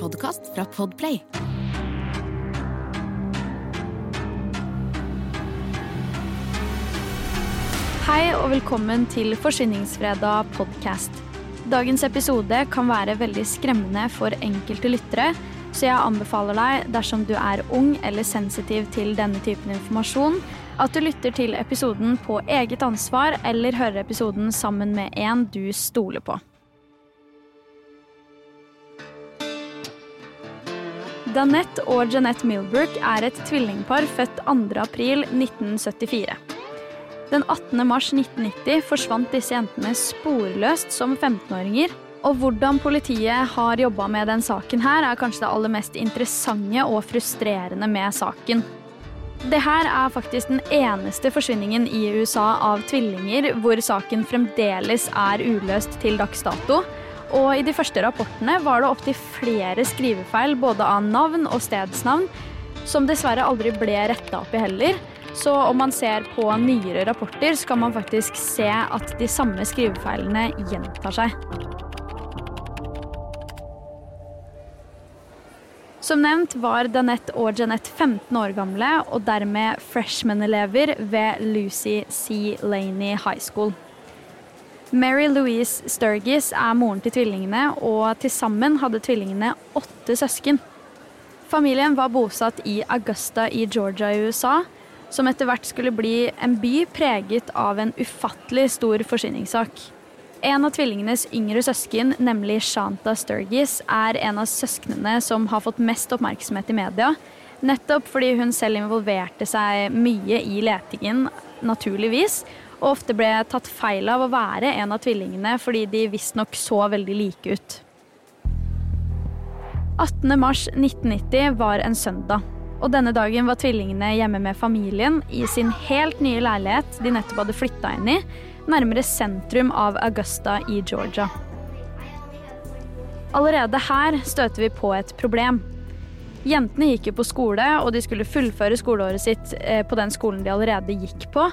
podkast fra Podplay. Hei og velkommen til Forsvinningsfredag podkast. Dagens episode kan være veldig skremmende for enkelte lyttere, så jeg anbefaler deg, dersom du er ung eller sensitiv til denne typen informasjon, at du lytter til episoden på eget ansvar eller hører episoden sammen med en du stoler på. Danette og Jeanette Milbrook er et tvillingpar født 2. april 1974. Den 18. mars 1990 forsvant disse jentene sporløst som 15-åringer. Og hvordan politiet har jobba med den saken her, er kanskje det aller mest interessante og frustrerende med saken. Det her er faktisk den eneste forsvinningen i USA av tvillinger hvor saken fremdeles er uløst til dags dato. Og i de første rapportene var det opptil flere skrivefeil både av navn og stedsnavn, som dessverre aldri ble retta opp i heller. Så om man ser på nyere rapporter, så kan man faktisk se at de samme skrivefeilene gjentar seg. Som nevnt var Danette og Jeanette 15 år gamle og dermed freshman-elever ved Lucy C. Laney High School. Mary Louise Sturgis er moren til tvillingene, og til sammen hadde tvillingene åtte søsken. Familien var bosatt i Augusta i Georgia i USA, som etter hvert skulle bli en by preget av en ufattelig stor forsyningssak. En av tvillingenes yngre søsken, nemlig Shanta Sturgis, er en av søsknene som har fått mest oppmerksomhet i media. Nettopp fordi hun selv involverte seg mye i letingen, naturligvis, og ofte ble tatt feil av å være en av tvillingene fordi de visstnok så veldig like ut. 18.3.1990 var en søndag. Og denne dagen var tvillingene hjemme med familien i sin helt nye leilighet de nettopp hadde flytta inn i, nærmere sentrum av Augusta i Georgia. Allerede her støter vi på et problem. Jentene gikk jo på skole, og de skulle fullføre skoleåret sitt eh, på den skolen de allerede gikk på.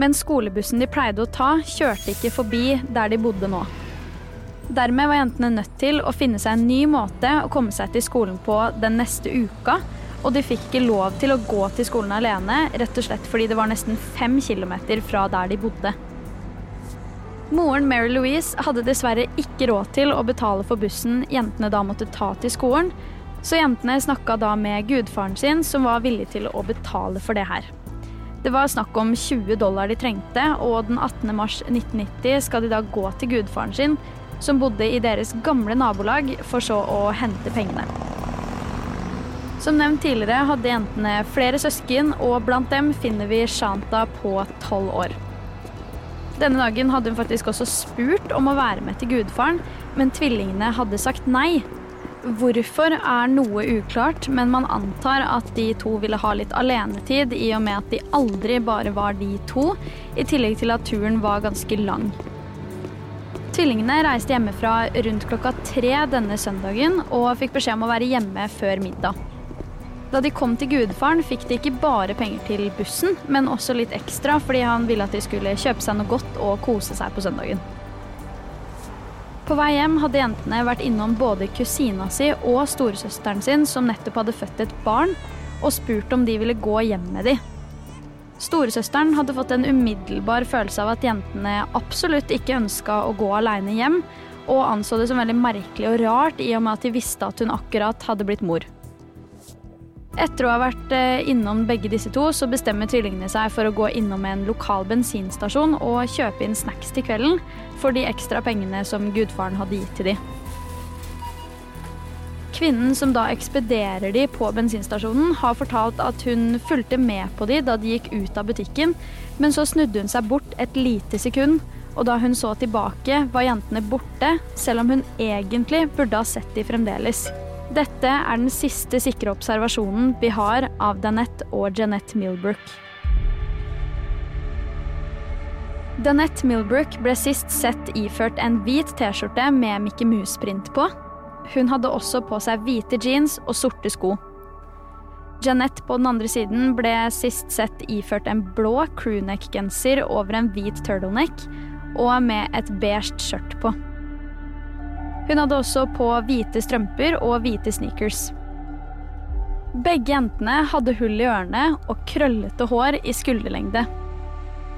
Men skolebussen de pleide å ta, kjørte ikke forbi der de bodde nå. Dermed var jentene nødt til å finne seg en ny måte å komme seg til skolen på den neste uka, og de fikk ikke lov til å gå til skolen alene, rett og slett fordi det var nesten fem kilometer fra der de bodde. Moren Mary Louise hadde dessverre ikke råd til å betale for bussen jentene da måtte ta til skolen, så jentene snakka da med gudfaren sin, som var villig til å betale for det her. Det var snakk om 20 dollar de trengte, og den 18. mars 1990 skal de da gå til gudfaren sin, som bodde i deres gamle nabolag, for så å hente pengene. Som nevnt tidligere hadde jentene flere søsken, og blant dem finner vi Shanta på tolv år. Denne dagen hadde hun faktisk også spurt om å være med til gudfaren, men tvillingene hadde sagt nei. Hvorfor er noe uklart, men man antar at de to ville ha litt alenetid i og med at de aldri bare var de to, i tillegg til at turen var ganske lang. Tvillingene reiste hjemmefra rundt klokka tre denne søndagen og fikk beskjed om å være hjemme før middag. Da de kom til gudfaren, fikk de ikke bare penger til bussen, men også litt ekstra fordi han ville at de skulle kjøpe seg noe godt og kose seg på søndagen. På vei hjem hadde jentene vært innom både kusina si og storesøsteren sin, som nettopp hadde født et barn, og spurt om de ville gå hjem med de. Storesøsteren hadde fått en umiddelbar følelse av at jentene absolutt ikke ønska å gå aleine hjem, og anså det som veldig merkelig og rart i og med at de visste at hun akkurat hadde blitt mor. Etter å ha vært eh, innom begge disse to, så bestemmer tvillingene seg for å gå innom en lokal bensinstasjon og kjøpe inn snacks til kvelden for de ekstra pengene som gudfaren hadde gitt til dem. Kvinnen som da ekspederer de på bensinstasjonen, har fortalt at hun fulgte med på de da de gikk ut av butikken, men så snudde hun seg bort et lite sekund, og da hun så tilbake, var jentene borte, selv om hun egentlig burde ha sett de fremdeles. Dette er den siste sikre observasjonen vi har av Danette og Jeanette Milbrook. Danette Milbrook ble sist sett iført en hvit T-skjorte med Mickey Mouse-print på. Hun hadde også på seg hvite jeans og sorte sko. Jeanette på den andre siden ble sist sett iført en blå crewneck-genser over en hvit turtleneck og med et beige skjørt på. Hun hadde også på hvite strømper og hvite sneakers. Begge jentene hadde hull i ørene og krøllete hår i skulderlengde.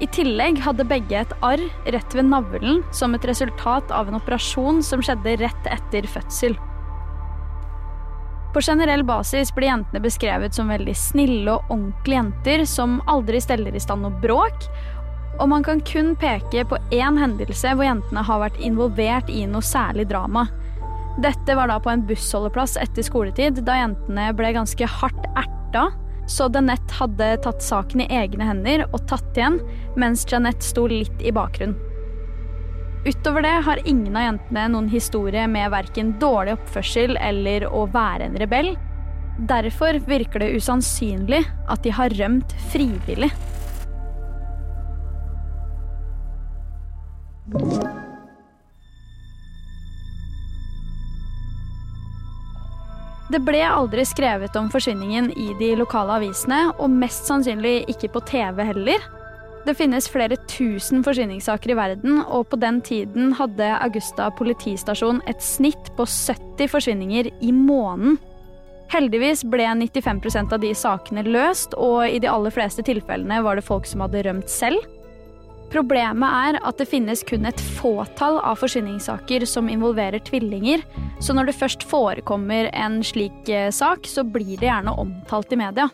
I tillegg hadde begge et arr rett ved navlen som et resultat av en operasjon som skjedde rett etter fødsel. På generell basis blir jentene beskrevet som veldig snille og ordentlige jenter som aldri steller i stand noe bråk, og man kan kun peke på én hendelse hvor jentene har vært involvert i noe særlig drama. Dette var da på en bussholdeplass etter skoletid, da jentene ble ganske hardt erta. Så Danette hadde tatt saken i egne hender og tatt igjen, mens Jeanette sto litt i bakgrunnen. Utover det har ingen av jentene noen historie med verken dårlig oppførsel eller å være en rebell. Derfor virker det usannsynlig at de har rømt frivillig. Det ble aldri skrevet om forsvinningen i de lokale avisene, og mest sannsynlig ikke på TV heller. Det finnes flere tusen forsvinningssaker i verden, og på den tiden hadde Augusta politistasjon et snitt på 70 forsvinninger i måneden. Heldigvis ble 95% av de sakene løst, og i de aller fleste tilfellene var det folk som hadde rømt selv. Problemet er at det finnes kun et fåtall av forsvinningssaker som involverer tvillinger, så når det først forekommer en slik eh, sak, så blir det gjerne omtalt i media.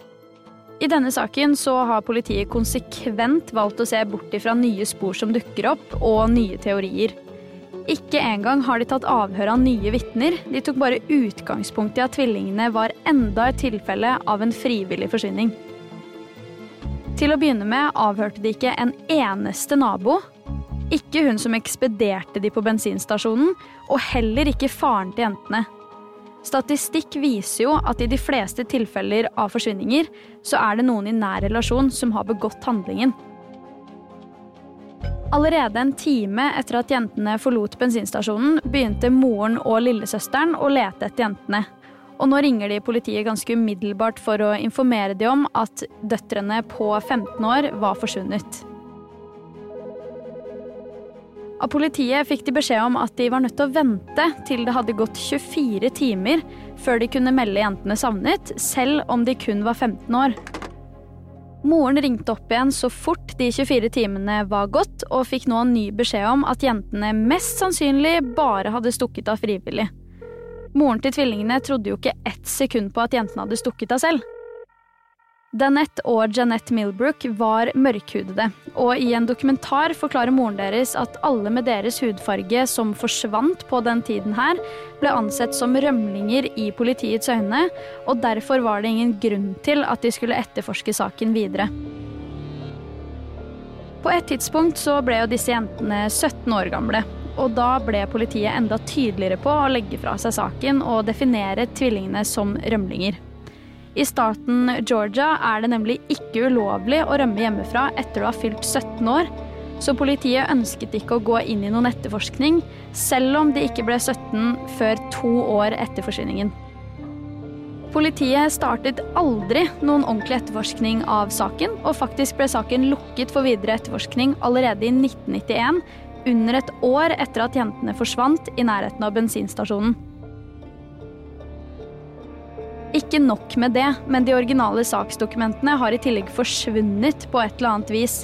I denne saken så har politiet konsekvent valgt å se bort ifra nye spor som dukker opp, og nye teorier. Ikke engang har de tatt avhør av nye vitner, de tok bare utgangspunkt i at tvillingene var enda et tilfelle av en frivillig forsvinning. Til å begynne med avhørte de ikke en eneste nabo. Ikke hun som ekspederte de på bensinstasjonen, og heller ikke faren til jentene. Statistikk viser jo at i de fleste tilfeller av forsvinninger, så er det noen i nær relasjon som har begått handlingen. Allerede en time etter at jentene forlot bensinstasjonen, begynte moren og lillesøsteren å lete etter jentene. Og nå ringer de politiet ganske umiddelbart for å informere de om at døtrene på 15 år var forsvunnet. Av politiet fikk de beskjed om at de var nødt til å vente til det hadde gått 24 timer før de kunne melde jentene savnet, selv om de kun var 15 år. Moren ringte opp igjen så fort de 24 timene var gått, og fikk nå en ny beskjed om at jentene mest sannsynlig bare hadde stukket av frivillig. Moren til tvillingene trodde jo ikke ett sekund på at jentene hadde stukket av selv. Danette og Jeanette Milbrook var mørkhudede, og i en dokumentar forklarer moren deres at alle med deres hudfarge som forsvant på den tiden her, ble ansett som rømlinger i politiets øyne, og derfor var det ingen grunn til at de skulle etterforske saken videre. På et tidspunkt så ble jo disse jentene 17 år gamle, og da ble politiet enda tydeligere på å legge fra seg saken og definere tvillingene som rømlinger. I staten Georgia er det nemlig ikke ulovlig å rømme hjemmefra etter du har fylt 17 år, så politiet ønsket ikke å gå inn i noen etterforskning, selv om de ikke ble 17 før to år etter forsvinningen. Politiet startet aldri noen ordentlig etterforskning av saken, og faktisk ble saken lukket for videre etterforskning allerede i 1991, under et år etter at jentene forsvant i nærheten av bensinstasjonen. Ikke nok med det, men de originale saksdokumentene har i tillegg forsvunnet på et eller annet vis.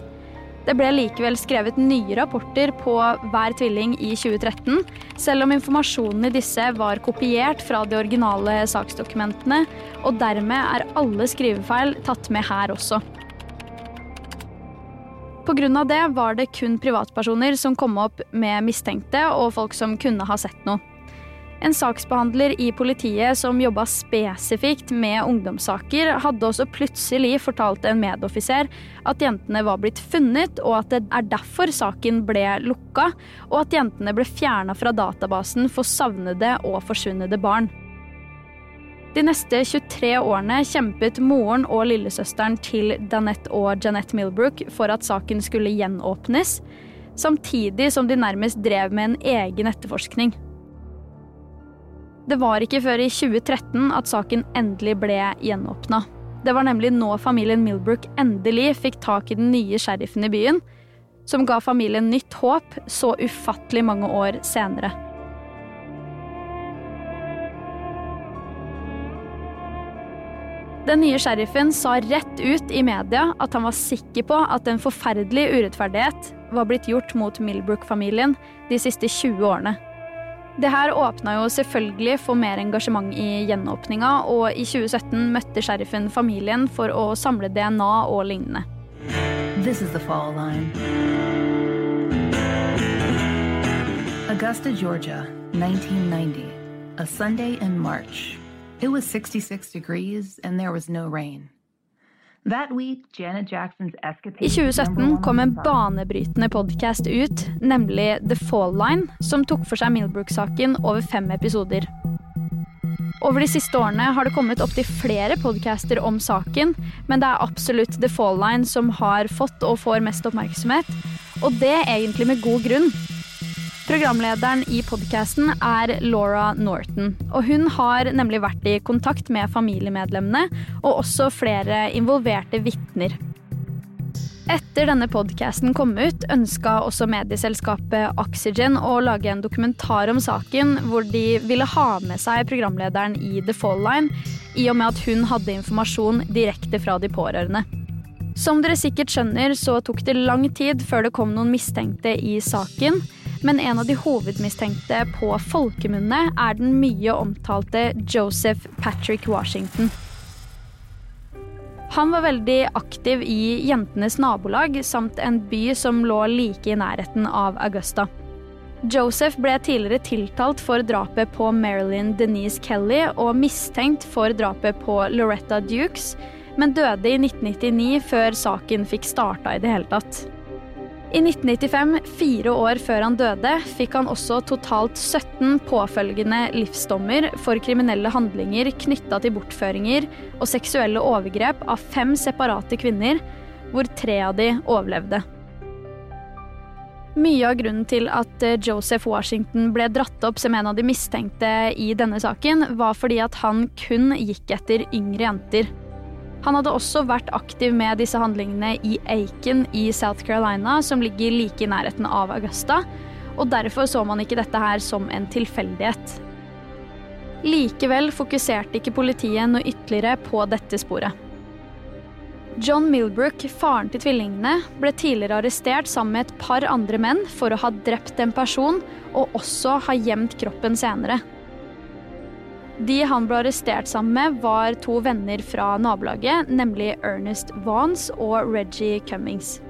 Det ble likevel skrevet nye rapporter på hver tvilling i 2013, selv om informasjonen i disse var kopiert fra de originale saksdokumentene, og dermed er alle skrivefeil tatt med her også. Pga. det var det kun privatpersoner som kom opp med mistenkte og folk som kunne ha sett noe. En saksbehandler i politiet som jobba spesifikt med ungdomssaker, hadde også plutselig fortalt en medoffiser at jentene var blitt funnet, og at det er derfor saken ble lukka, og at jentene ble fjerna fra databasen for savnede og forsvunne barn. De neste 23 årene kjempet moren og lillesøsteren til Danette og Jeanette Milbrook for at saken skulle gjenåpnes, samtidig som de nærmest drev med en egen etterforskning. Det var ikke før i 2013 at saken endelig ble gjenåpna. Det var nemlig nå familien Milbrook endelig fikk tak i den nye sheriffen i byen, som ga familien nytt håp så ufattelig mange år senere. Den nye sheriffen sa rett ut i media at han var sikker på at en forferdelig urettferdighet var blitt gjort mot Milbrook-familien de siste 20 årene. Det her åpna jo selvfølgelig for mer engasjement i gjenåpninga, og i 2017 møtte sheriffen familien for å samle DNA og lignende. This is the fall line. Augusta, Georgia, 1990. A Sunday in March. It was 66 degrees and there was no rain. I 2017 kom en banebrytende podkast ut, nemlig The Fall Line, som tok for seg Milbrook-saken over fem episoder. Over de siste årene har det kommet opptil flere podcaster om saken, men det er absolutt The Fall Line som har fått og får mest oppmerksomhet, og det egentlig med god grunn. Programlederen i podkasten er Laura Norton. og Hun har nemlig vært i kontakt med familiemedlemmene og også flere involverte vitner. Etter denne podkasten kom ut, ønska også medieselskapet Oxygen å lage en dokumentar om saken, hvor de ville ha med seg programlederen i The Fall Line, i og med at hun hadde informasjon direkte fra de pårørende. Som dere sikkert skjønner, så tok det lang tid før det kom noen mistenkte i saken men en av de hovedmistenkte på folkemunne er den mye omtalte Joseph Patrick Washington. Han var veldig aktiv i Jentenes nabolag samt en by som lå like i nærheten av Augusta. Joseph ble tidligere tiltalt for drapet på Marilyn Denise Kelly og mistenkt for drapet på Loretta Dukes, men døde i 1999 før saken fikk starta i det hele tatt. I 1995, fire år før han døde, fikk han også totalt 17 påfølgende livsdommer for kriminelle handlinger knytta til bortføringer og seksuelle overgrep av fem separate kvinner, hvor tre av de overlevde. Mye av grunnen til at eh, Joseph Washington ble dratt opp som en av de mistenkte i denne saken, var fordi at han kun gikk etter yngre jenter. Han hadde også vært aktiv med disse handlingene i Aiken i South Carolina, som ligger like i nærheten av Augusta, og derfor så man ikke dette her som en tilfeldighet. Likevel fokuserte ikke politiet noe ytterligere på dette sporet. John Milbrook, faren til tvillingene, ble tidligere arrestert sammen med et par andre menn for å ha drept en person og også ha gjemt kroppen senere. De han ble arrestert sammen med, var to venner fra nabolaget, nemlig Ernest Vance og Reggie Cummings.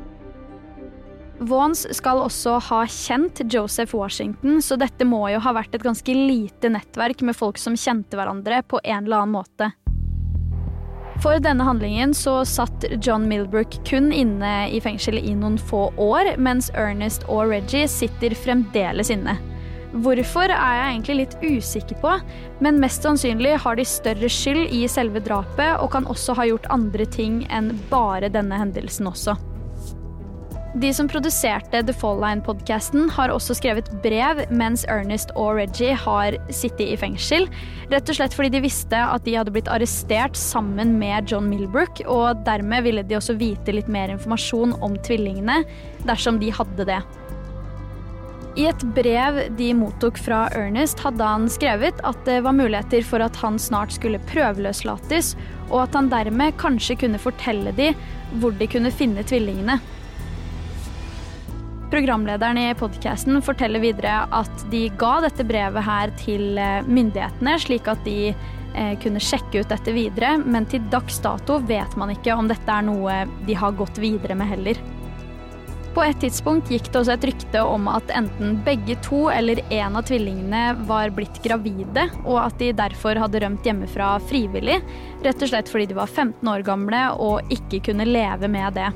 Vance skal også ha kjent Joseph Washington, så dette må jo ha vært et ganske lite nettverk med folk som kjente hverandre på en eller annen måte. For denne handlingen så satt John Milbrook kun inne i fengsel i noen få år, mens Ernest og Reggie sitter fremdeles inne. Hvorfor er jeg egentlig litt usikker på, men mest sannsynlig har de større skyld i selve drapet og kan også ha gjort andre ting enn bare denne hendelsen også. De som produserte The Fall Line-podkasten, har også skrevet brev mens Ernest og Reggie har sittet i fengsel. Rett og slett fordi de visste at de hadde blitt arrestert sammen med John Milbrook, og dermed ville de også vite litt mer informasjon om tvillingene dersom de hadde det. I et brev de mottok fra Ernest, hadde han skrevet at det var muligheter for at han snart skulle prøveløslates, og at han dermed kanskje kunne fortelle dem hvor de kunne finne tvillingene. Programlederen i podkasten forteller videre at de ga dette brevet her til eh, myndighetene, slik at de eh, kunne sjekke ut dette videre, men til dags dato vet man ikke om dette er noe de har gått videre med heller. På et tidspunkt gikk det også et rykte om at enten begge to eller en av tvillingene var blitt gravide, og at de derfor hadde rømt hjemmefra frivillig, rett og slett fordi de var 15 år gamle og ikke kunne leve med det.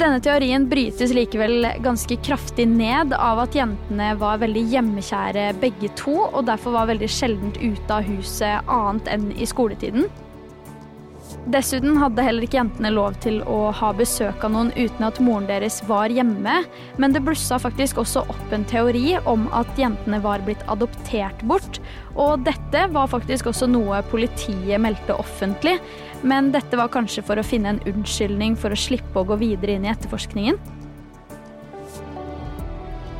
Denne teorien brytes likevel ganske kraftig ned av at jentene var veldig hjemmekjære begge to, og derfor var veldig sjeldent ute av huset annet enn i skoletiden. Dessuten hadde heller ikke jentene lov til å ha besøk av noen uten at moren deres var hjemme, men det blussa faktisk også opp en teori om at jentene var blitt adoptert bort, og dette var faktisk også noe politiet meldte offentlig, men dette var kanskje for å finne en unnskyldning for å slippe å gå videre inn i etterforskningen.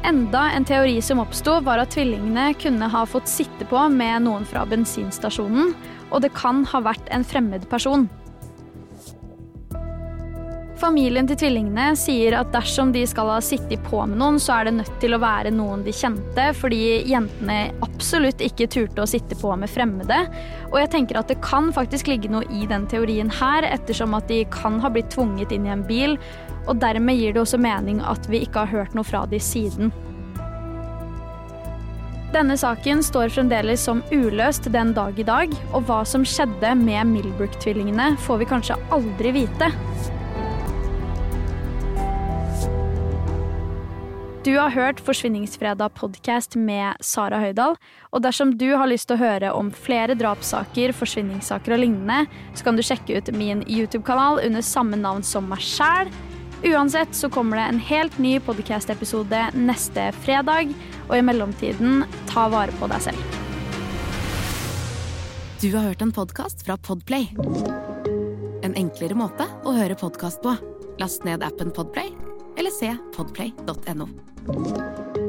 Enda en teori som oppsto, var at tvillingene kunne ha fått sitte på med noen fra bensinstasjonen, og det kan ha vært en fremmed person. Familien til tvillingene sier at dersom de skal ha sittet på med noen, så er det nødt til å være noen de kjente, fordi jentene absolutt ikke turte å sitte på med fremmede. Og jeg tenker at det kan faktisk ligge noe i den teorien her, ettersom at de kan ha blitt tvunget inn i en bil, og dermed gir det også mening at vi ikke har hørt noe fra de siden. Denne saken står fremdeles som uløst den dag i dag, og hva som skjedde med Milbrook-tvillingene får vi kanskje aldri vite. Du har hørt Forsvinningsfredag podkast med Sara Høydahl. Og dersom du har lyst til å høre om flere drapssaker, forsvinningssaker og lignende, så kan du sjekke ut min YouTube-kanal under samme navn som meg sjæl. Uansett så kommer det en helt ny podkast-episode neste fredag. Og i mellomtiden, ta vare på deg selv. Du har hørt en podkast fra Podplay. En enklere måte å høre podkast på. Last ned appen Podplay eller se podplay.no.